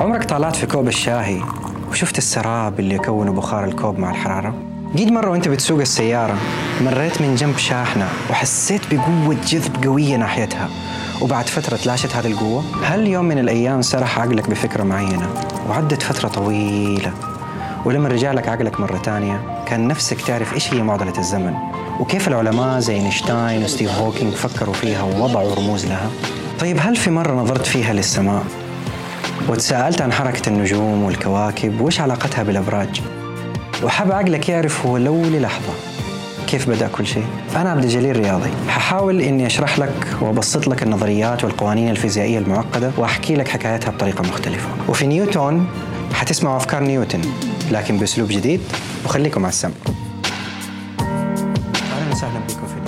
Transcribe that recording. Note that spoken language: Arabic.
عمرك طالعت في كوب الشاهي وشفت السراب اللي يكونه بخار الكوب مع الحرارة؟ قيد مرة وأنت بتسوق السيارة مريت من جنب شاحنة وحسيت بقوة جذب قوية ناحيتها وبعد فترة تلاشت هذه القوة؟ هل يوم من الأيام سرح عقلك بفكرة معينة وعدت فترة طويلة ولما رجع لك عقلك مرة تانية كان نفسك تعرف إيش هي معضلة الزمن وكيف العلماء زي أينشتاين وستيف هوكينج فكروا فيها ووضعوا رموز لها؟ طيب هل في مرة نظرت فيها للسماء وتساءلت عن حركة النجوم والكواكب وإيش علاقتها بالأبراج. وحاب عقلك يعرف هو لو للحظة كيف بدأ كل شيء؟ أنا عبد الجليل رياضي. ححاول إني أشرح لك وأبسط لك النظريات والقوانين الفيزيائية المعقدة وأحكي لك حكايتها بطريقة مختلفة. وفي نيوتن حتسمعوا أفكار نيوتن لكن بأسلوب جديد. وخليكم على السمع. أهلا وسهلا بكم